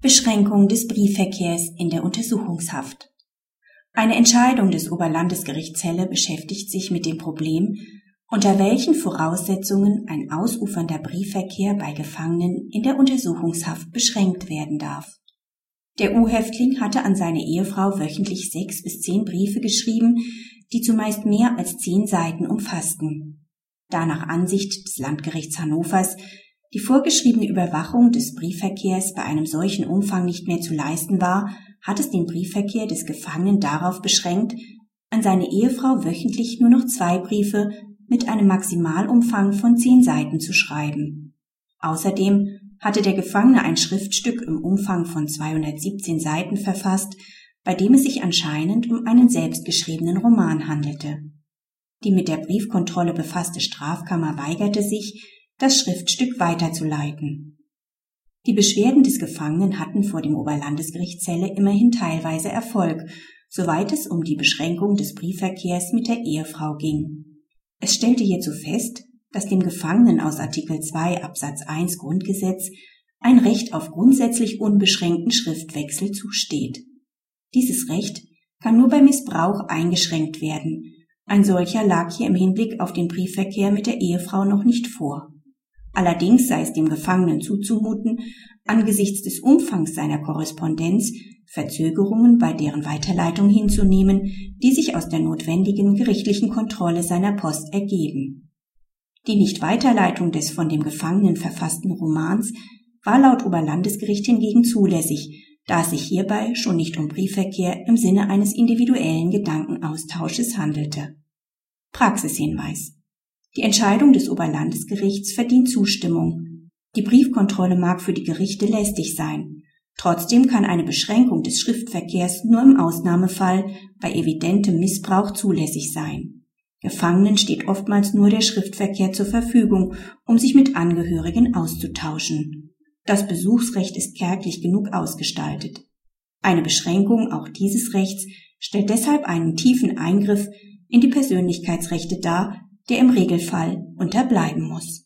Beschränkung des Briefverkehrs in der Untersuchungshaft. Eine Entscheidung des Oberlandesgerichts Celle beschäftigt sich mit dem Problem, unter welchen Voraussetzungen ein ausufernder Briefverkehr bei Gefangenen in der Untersuchungshaft beschränkt werden darf. Der U-Häftling hatte an seine Ehefrau wöchentlich sechs bis zehn Briefe geschrieben, die zumeist mehr als zehn Seiten umfassten. Da nach Ansicht des Landgerichts Hannovers die vorgeschriebene Überwachung des Briefverkehrs bei einem solchen Umfang nicht mehr zu leisten war, hat es den Briefverkehr des Gefangenen darauf beschränkt, an seine Ehefrau wöchentlich nur noch zwei Briefe mit einem Maximalumfang von zehn Seiten zu schreiben. Außerdem hatte der Gefangene ein Schriftstück im Umfang von 217 Seiten verfasst, bei dem es sich anscheinend um einen selbstgeschriebenen Roman handelte. Die mit der Briefkontrolle befasste Strafkammer weigerte sich, das Schriftstück weiterzuleiten. Die Beschwerden des Gefangenen hatten vor dem Oberlandesgericht Celle immerhin teilweise Erfolg, soweit es um die Beschränkung des Briefverkehrs mit der Ehefrau ging. Es stellte hierzu fest, dass dem Gefangenen aus Artikel 2 Absatz 1 Grundgesetz ein Recht auf grundsätzlich unbeschränkten Schriftwechsel zusteht. Dieses Recht kann nur bei Missbrauch eingeschränkt werden. Ein solcher lag hier im Hinblick auf den Briefverkehr mit der Ehefrau noch nicht vor. Allerdings sei es dem Gefangenen zuzumuten, angesichts des Umfangs seiner Korrespondenz Verzögerungen bei deren Weiterleitung hinzunehmen, die sich aus der notwendigen gerichtlichen Kontrolle seiner Post ergeben. Die Nichtweiterleitung des von dem Gefangenen verfassten Romans war laut Oberlandesgericht hingegen zulässig, da es sich hierbei schon nicht um Briefverkehr im Sinne eines individuellen Gedankenaustausches handelte. Praxishinweis die Entscheidung des Oberlandesgerichts verdient Zustimmung. Die Briefkontrolle mag für die Gerichte lästig sein. Trotzdem kann eine Beschränkung des Schriftverkehrs nur im Ausnahmefall bei evidentem Missbrauch zulässig sein. Gefangenen steht oftmals nur der Schriftverkehr zur Verfügung, um sich mit Angehörigen auszutauschen. Das Besuchsrecht ist kärglich genug ausgestaltet. Eine Beschränkung auch dieses Rechts stellt deshalb einen tiefen Eingriff in die Persönlichkeitsrechte dar, der im Regelfall unterbleiben muss